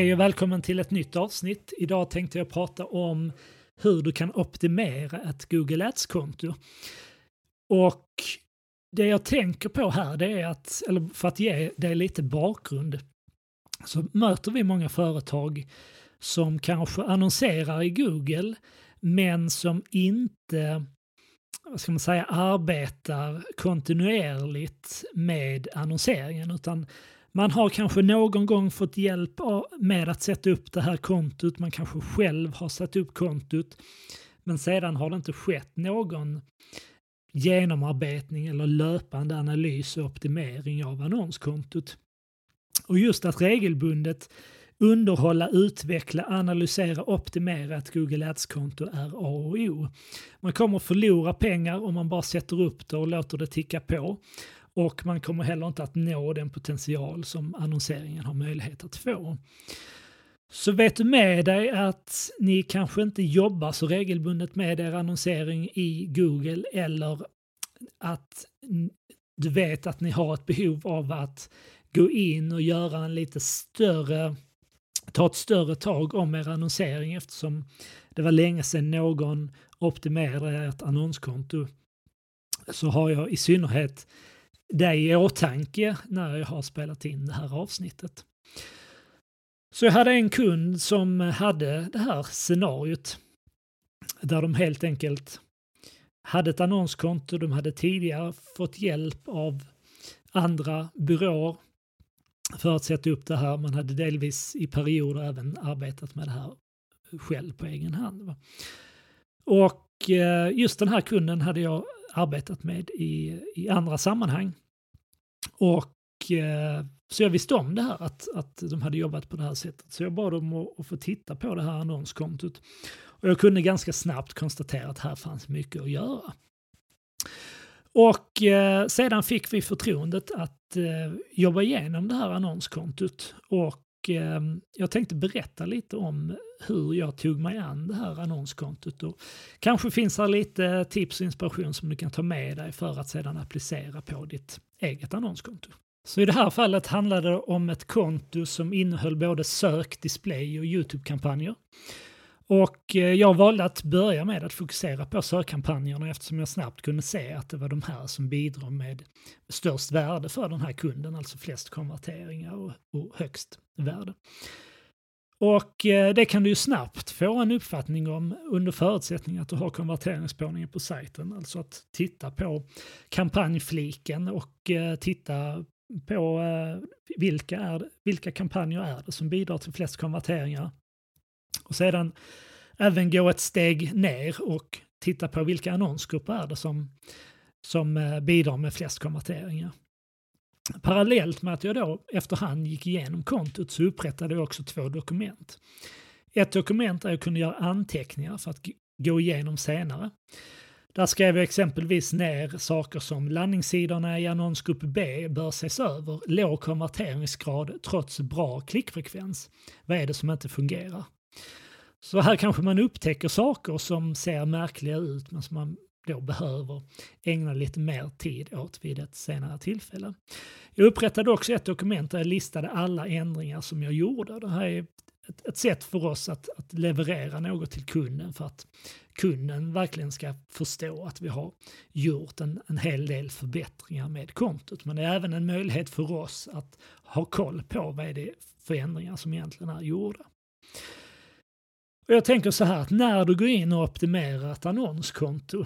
Hej och välkommen till ett nytt avsnitt. Idag tänkte jag prata om hur du kan optimera ett Google Ads-konto. Och det jag tänker på här, det är att, eller för att ge dig lite bakgrund, så möter vi många företag som kanske annonserar i Google men som inte vad ska man säga, arbetar kontinuerligt med annonseringen utan man har kanske någon gång fått hjälp med att sätta upp det här kontot, man kanske själv har satt upp kontot men sedan har det inte skett någon genomarbetning eller löpande analys och optimering av annonskontot. Och just att regelbundet underhålla, utveckla, analysera, optimera ett Google Ads-konto är A och O. Man kommer förlora pengar om man bara sätter upp det och låter det ticka på. Och man kommer heller inte att nå den potential som annonseringen har möjlighet att få. Så vet du med dig att ni kanske inte jobbar så regelbundet med er annonsering i Google eller att du vet att ni har ett behov av att gå in och göra en lite större, ta ett större tag om er annonsering eftersom det var länge sedan någon optimerade ert annonskonto så har jag i synnerhet dig i åtanke när jag har spelat in det här avsnittet. Så jag hade en kund som hade det här scenariot där de helt enkelt hade ett annonskonto, de hade tidigare fått hjälp av andra byråer för att sätta upp det här. Man hade delvis i perioder även arbetat med det här själv på egen hand. Och eh, just den här kunden hade jag arbetat med i, i andra sammanhang. Och eh, så jag visste om det här, att, att de hade jobbat på det här sättet. Så jag bad dem att, att få titta på det här annonskontot. Och jag kunde ganska snabbt konstatera att här fanns mycket att göra. Och eh, sedan fick vi förtroendet att eh, jobba igenom det här annonskontot. Och eh, jag tänkte berätta lite om hur jag tog mig an det här annonskontot. Och kanske finns här lite tips och inspiration som du kan ta med dig för att sedan applicera på ditt eget annonskonto. Så i det här fallet handlade det om ett konto som innehöll både sök, display och Youtube-kampanjer. Och eh, jag valde att börja med att fokusera på sökkampanjerna eftersom jag snabbt kunde se att det var de här som bidrar med störst värde för den här kunden, alltså flest konverteringar och, och högst värde. Och eh, det kan du ju snabbt få en uppfattning om under förutsättning att du har konverteringsspårningen på sajten. Alltså att titta på kampanjfliken och eh, titta på vilka, är, vilka kampanjer är det som bidrar till flest konverteringar och sedan även gå ett steg ner och titta på vilka annonsgrupper är det som, som eh, bidrar med flest konverteringar. Parallellt med att jag då efterhand gick igenom kontot så upprättade jag också två dokument. Ett dokument där jag kunde göra anteckningar för att gå igenom senare. Där skrev jag exempelvis ner saker som landningssidorna i annonsgrupp B bör ses över, låg konverteringsgrad trots bra klickfrekvens. Vad är det som inte fungerar? Så här kanske man upptäcker saker som ser märkliga ut men som man då behöver ägna lite mer tid åt vid ett senare tillfälle. Jag upprättade också ett dokument där jag listade alla ändringar som jag gjorde. Det här är ett, ett sätt för oss att, att, leverera något till kunden för att kunden verkligen ska förstå att vi har gjort en, en hel del förbättringar med kontot. Men det är även en möjlighet för oss att ha koll på vad är det för ändringar som egentligen är gjorda. Och jag tänker så här att när du går in och optimerar ett annonskonto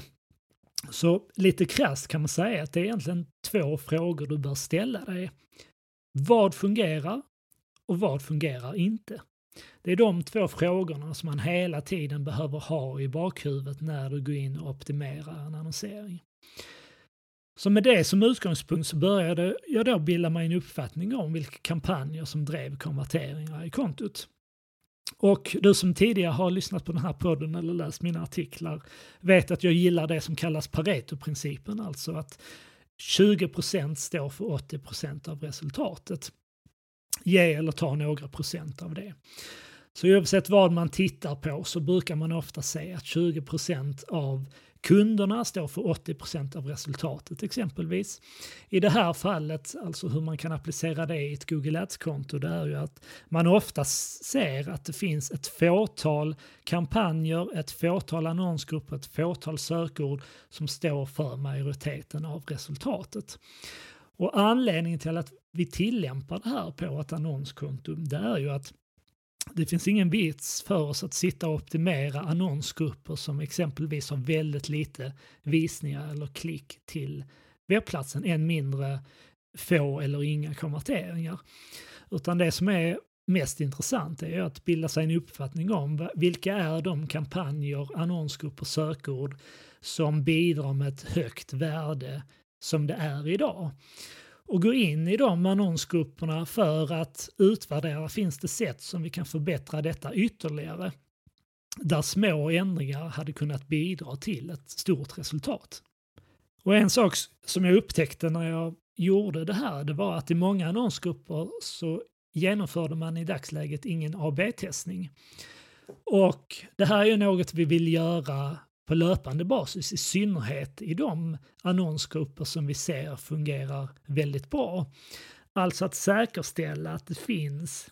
så lite krasst kan man säga att det är egentligen två frågor du bör ställa dig. Vad fungerar och vad fungerar inte? Det är de två frågorna som man hela tiden behöver ha i bakhuvudet när du går in och optimerar en annonsering. Så med det som utgångspunkt så började jag då bilda mig en uppfattning om vilka kampanjer som drev konverteringar i kontot. Och du som tidigare har lyssnat på den här podden eller läst mina artiklar vet att jag gillar det som kallas Pareto-principen, alltså att 20% står för 80% av resultatet. Ge eller ta några procent av det. Så oavsett vad man tittar på så brukar man ofta se att 20% av kunderna står för 80% av resultatet exempelvis. I det här fallet, alltså hur man kan applicera det i ett Google Ads-konto, det är ju att man ofta ser att det finns ett fåtal kampanjer, ett fåtal annonsgrupper, ett fåtal sökord som står för majoriteten av resultatet. Och anledningen till att vi tillämpar det här på ett annonskonto, det är ju att det finns ingen vits för oss att sitta och optimera annonsgrupper som exempelvis har väldigt lite visningar eller klick till webbplatsen, än mindre få eller inga konverteringar. Utan det som är mest intressant är att bilda sig en uppfattning om vilka är de kampanjer, annonsgrupper, sökord som bidrar med ett högt värde som det är idag och gå in i de annonsgrupperna för att utvärdera, finns det sätt som vi kan förbättra detta ytterligare? Där små ändringar hade kunnat bidra till ett stort resultat. Och en sak som jag upptäckte när jag gjorde det här, det var att i många annonsgrupper så genomförde man i dagsläget ingen AB-testning. Och det här är ju något vi vill göra på löpande basis, i synnerhet i de annonsgrupper som vi ser fungerar väldigt bra. Alltså att säkerställa att det finns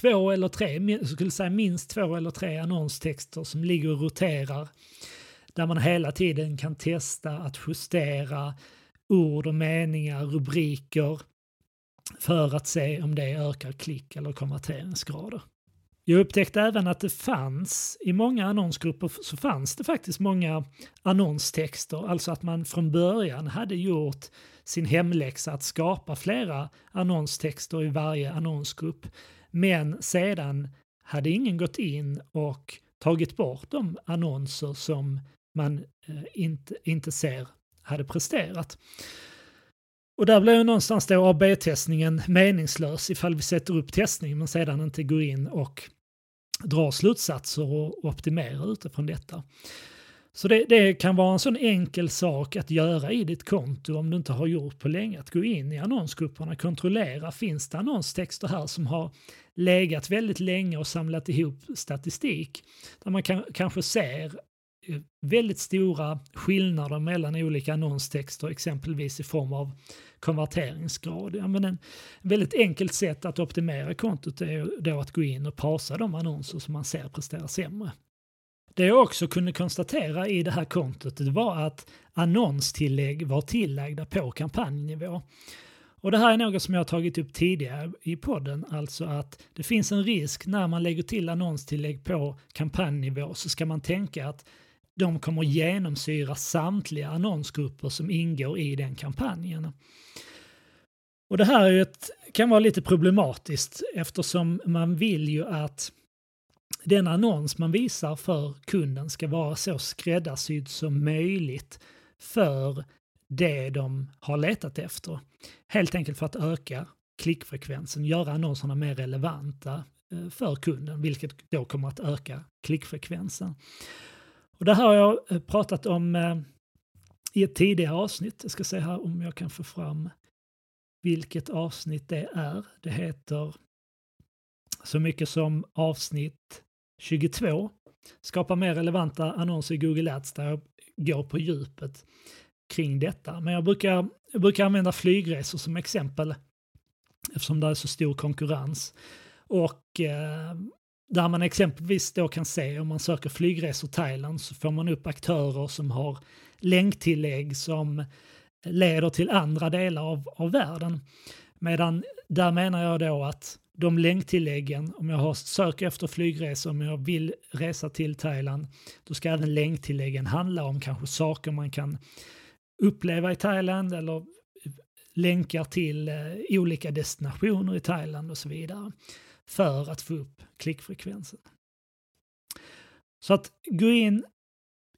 två eller tre, jag skulle säga minst två eller tre annonstexter som ligger och roterar där man hela tiden kan testa att justera ord och meningar, rubriker för att se om det ökar klick eller konverteringsgrader. Jag upptäckte även att det fanns, i många annonsgrupper så fanns det faktiskt många annonstexter, alltså att man från början hade gjort sin hemläxa att skapa flera annonstexter i varje annonsgrupp. Men sedan hade ingen gått in och tagit bort de annonser som man eh, inte, inte ser hade presterat. Och där blir ju någonstans då AB-testningen meningslös ifall vi sätter upp testning men sedan inte går in och drar slutsatser och optimerar utifrån detta. Så det, det, kan vara en sån enkel sak att göra i ditt konto om du inte har gjort på länge. Att gå in i annonsgrupperna, kontrollera, finns det annonstexter här som har legat väldigt länge och samlat ihop statistik? Där man kan, kanske ser väldigt stora skillnader mellan olika annonstexter, exempelvis i form av konverteringsgrad. Ja, men en väldigt enkelt sätt att optimera kontot är då att gå in och pausa de annonser som man ser presterar sämre. Det jag också kunde konstatera i det här kontot det var att annonstillägg var tillagda på kampanjnivå. Och det här är något som jag har tagit upp tidigare i podden, alltså att det finns en risk när man lägger till annonstillägg på kampanjnivå så ska man tänka att de kommer genomsyra samtliga annonsgrupper som ingår i den kampanjen. Och det här ett, kan vara lite problematiskt eftersom man vill ju att den annons man visar för kunden ska vara så skräddarsydd som möjligt för det de har letat efter. Helt enkelt för att öka klickfrekvensen, göra annonserna mer relevanta eh, för kunden, vilket då kommer att öka klickfrekvensen. Och det här har jag eh, pratat om eh, i ett tidigare avsnitt. Jag ska se här om jag kan få fram vilket avsnitt det är. Det heter så mycket som avsnitt 22. Skapa mer relevanta annonser i Google Ads där jag går på djupet kring detta. Men jag brukar, jag brukar använda flygresor som exempel eftersom det är så stor konkurrens. Och eh, där man exempelvis då kan se om man söker flygresor Thailand så får man upp aktörer som har länktillägg som leder till andra delar av, av världen. Medan där menar jag då att de länktilläggen, om jag har söker efter flygresor, om jag vill resa till Thailand, då ska även länktilläggen handla om kanske saker man kan uppleva i Thailand eller länkar till eh, olika destinationer i Thailand och så vidare för att få upp klickfrekvensen. Så att gå in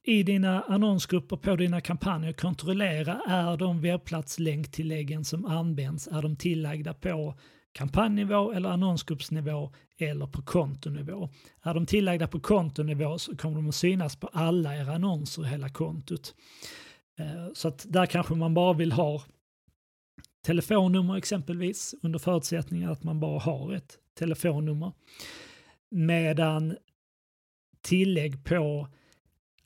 i dina annonsgrupper på dina kampanjer kontrollera är de webbplatslänktilläggen som används, är de tillagda på kampanjnivå eller annonsgruppsnivå eller på kontonivå. Är de tillagda på kontonivå så kommer de att synas på alla era annonser i hela kontot. Eh, så att där kanske man bara vill ha telefonnummer exempelvis under förutsättning att man bara har ett telefonnummer. medan tillägg på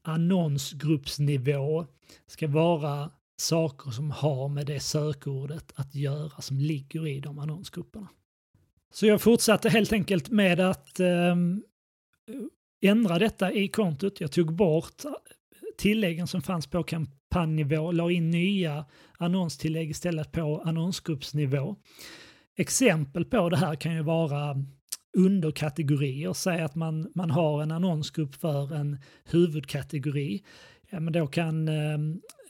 annonsgruppsnivå ska vara saker som har med det sökordet att göra som ligger i de annonsgrupperna. Så jag fortsatte helt enkelt med att eh, ändra detta i kontot. Jag tog bort tilläggen som fanns på kampanjnivå, la in nya annonstillägg istället på annonsgruppsnivå. Exempel på det här kan ju vara underkategorier. Säg att man, man har en annonsgrupp för en huvudkategori. Ja, men då kan eh,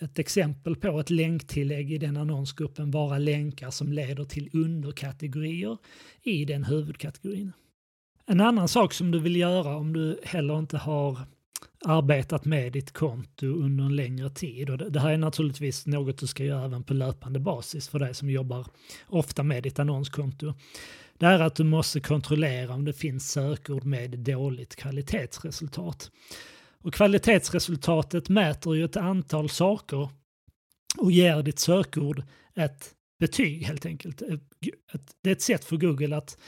ett exempel på ett länktillägg i den annonsgruppen vara länkar som leder till underkategorier i den huvudkategorin. En annan sak som du vill göra om du heller inte har arbetat med ditt konto under en längre tid. Och det här är naturligtvis något du ska göra även på löpande basis för dig som jobbar ofta med ditt annonskonto. Det är att du måste kontrollera om det finns sökord med dåligt kvalitetsresultat. Och kvalitetsresultatet mäter ju ett antal saker och ger ditt sökord ett betyg helt enkelt. Det är ett sätt för Google att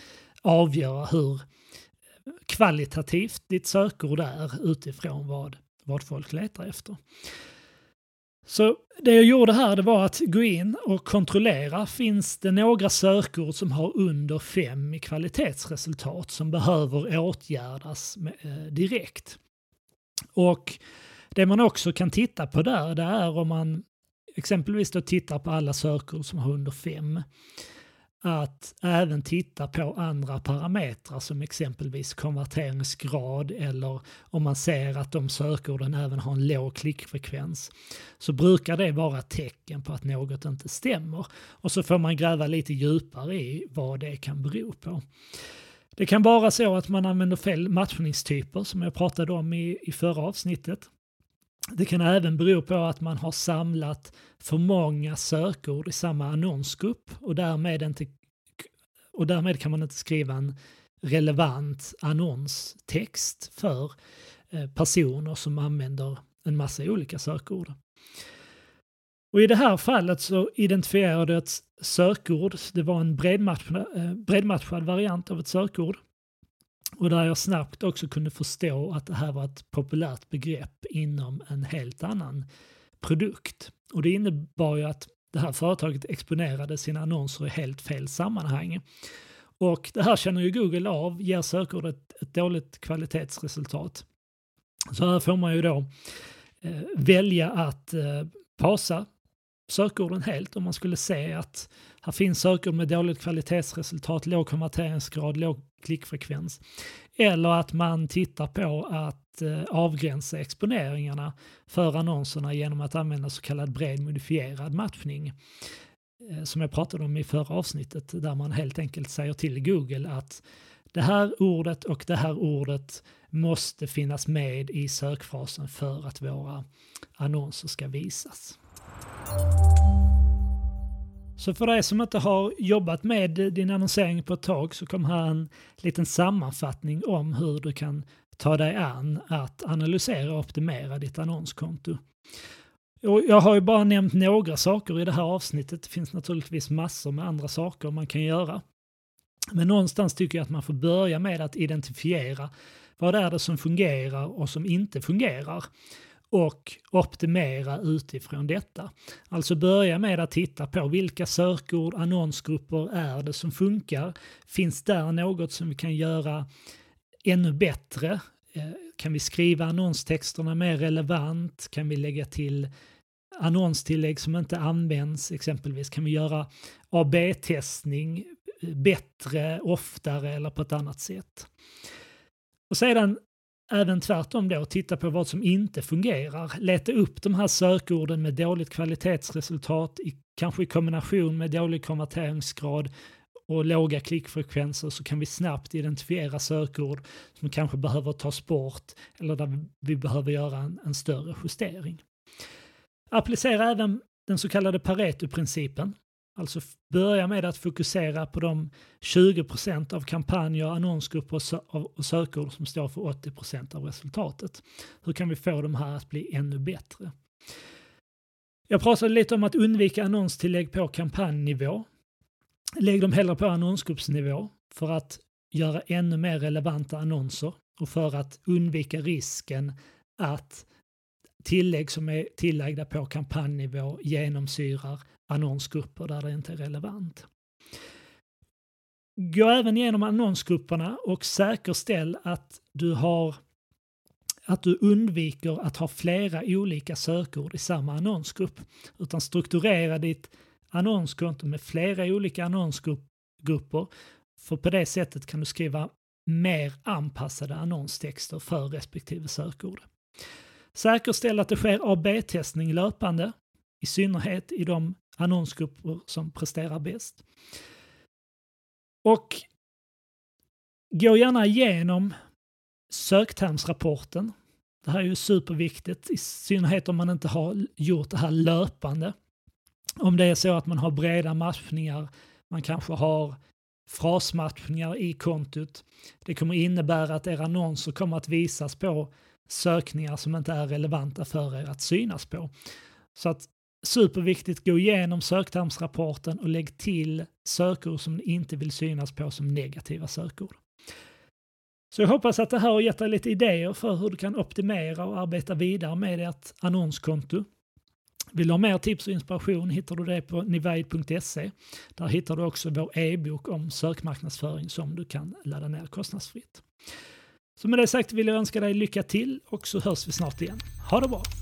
avgöra hur kvalitativt ditt sökord är utifrån vad, vad folk letar efter. Så det jag gjorde här det var att gå in och kontrollera, finns det några sökord som har under fem i kvalitetsresultat som behöver åtgärdas med, eh, direkt? Och det man också kan titta på där, det är om man exempelvis då tittar på alla sökord som har under fem att även titta på andra parametrar som exempelvis konverteringsgrad eller om man ser att de sökorden även har en låg klickfrekvens så brukar det vara tecken på att något inte stämmer. Och så får man gräva lite djupare i vad det kan bero på. Det kan vara så att man använder fel matchningstyper som jag pratade om i, i förra avsnittet. Det kan även bero på att man har samlat för många sökord i samma annonsgrupp och därmed, inte, och därmed kan man inte skriva en relevant annonstext för eh, personer som använder en massa olika sökord. Och I det här fallet så identifierade jag ett sökord, det var en bredmatchad, eh, bredmatchad variant av ett sökord och där jag snabbt också kunde förstå att det här var ett populärt begrepp inom en helt annan produkt. Och det innebar ju att det här företaget exponerade sina annonser i helt fel sammanhang. Och det här känner ju Google av, ger sökordet ett dåligt kvalitetsresultat. Så här får man ju då eh, välja att eh, pausa sökorden helt om man skulle se att här finns sökord med dåligt kvalitetsresultat, låg konverteringsgrad, låg klickfrekvens. Eller att man tittar på att eh, avgränsa exponeringarna för annonserna genom att använda så kallad bred modifierad matchning. Eh, som jag pratade om i förra avsnittet där man helt enkelt säger till Google att det här ordet och det här ordet måste finnas med i sökfrasen för att våra annonser ska visas. Så för dig som inte har jobbat med din annonsering på ett tag så kommer här en liten sammanfattning om hur du kan ta dig an att analysera och optimera ditt annonskonto. Och jag har ju bara nämnt några saker i det här avsnittet. Det finns naturligtvis massor med andra saker man kan göra. Men någonstans tycker jag att man får börja med att identifiera vad är det som fungerar och som inte fungerar och optimera utifrån detta. Alltså börja med att titta på vilka sökord, annonsgrupper är det som funkar? Finns där något som vi kan göra ännu bättre? Eh, kan vi skriva annonstexterna mer relevant? Kan vi lägga till annonstillägg som inte används exempelvis? Kan vi göra AB-testning bättre, oftare eller på ett annat sätt? Och sedan även tvärtom då titta på vad som inte fungerar. Leta upp de här sökorden med dåligt kvalitetsresultat, i, kanske i kombination med dålig konverteringsgrad och låga klickfrekvenser så kan vi snabbt identifiera sökord som kanske behöver tas bort eller där vi behöver göra en, en större justering. Applicera även den så kallade Pareto-principen. Alltså börja med att fokusera på de 20 procent av kampanjer, annonsgrupper och sökord som står för 80 procent av resultatet. Hur kan vi få de här att bli ännu bättre? Jag pratade lite om att undvika annonstillägg på kampanjnivå. Lägg dem hellre på annonsgruppsnivå för att göra ännu mer relevanta annonser och för att undvika risken att tillägg som är tillagda på kampanjnivå genomsyrar annonsgrupper där det inte är relevant. Gå även igenom annonsgrupperna och säkerställ att du har att du undviker att ha flera olika sökord i samma annonsgrupp. Utan strukturera ditt annonskonto med flera olika annonsgrupper. För på det sättet kan du skriva mer anpassade annonstexter för respektive sökord. Säkerställ att det sker AB-testning löpande, i synnerhet i de annonsgrupper som presterar bäst. Och gå gärna igenom söktermsrapporten. Det här är ju superviktigt, i synnerhet om man inte har gjort det här löpande. Om det är så att man har breda matchningar, man kanske har frasmatchningar i kontot. Det kommer innebära att era annonser kommer att visas på sökningar som inte är relevanta för er att synas på. Så att superviktigt, gå igenom söktermsrapporten och lägg till sökord som ni inte vill synas på som negativa sökord. Så jag hoppas att det här har gett dig lite idéer för hur du kan optimera och arbeta vidare med ert annonskonto. Vill du ha mer tips och inspiration hittar du det på nivaid.se. Där hittar du också vår e-bok om sökmarknadsföring som du kan ladda ner kostnadsfritt. Så med det sagt vill jag önska dig lycka till och så hörs vi snart igen. Ha det bra!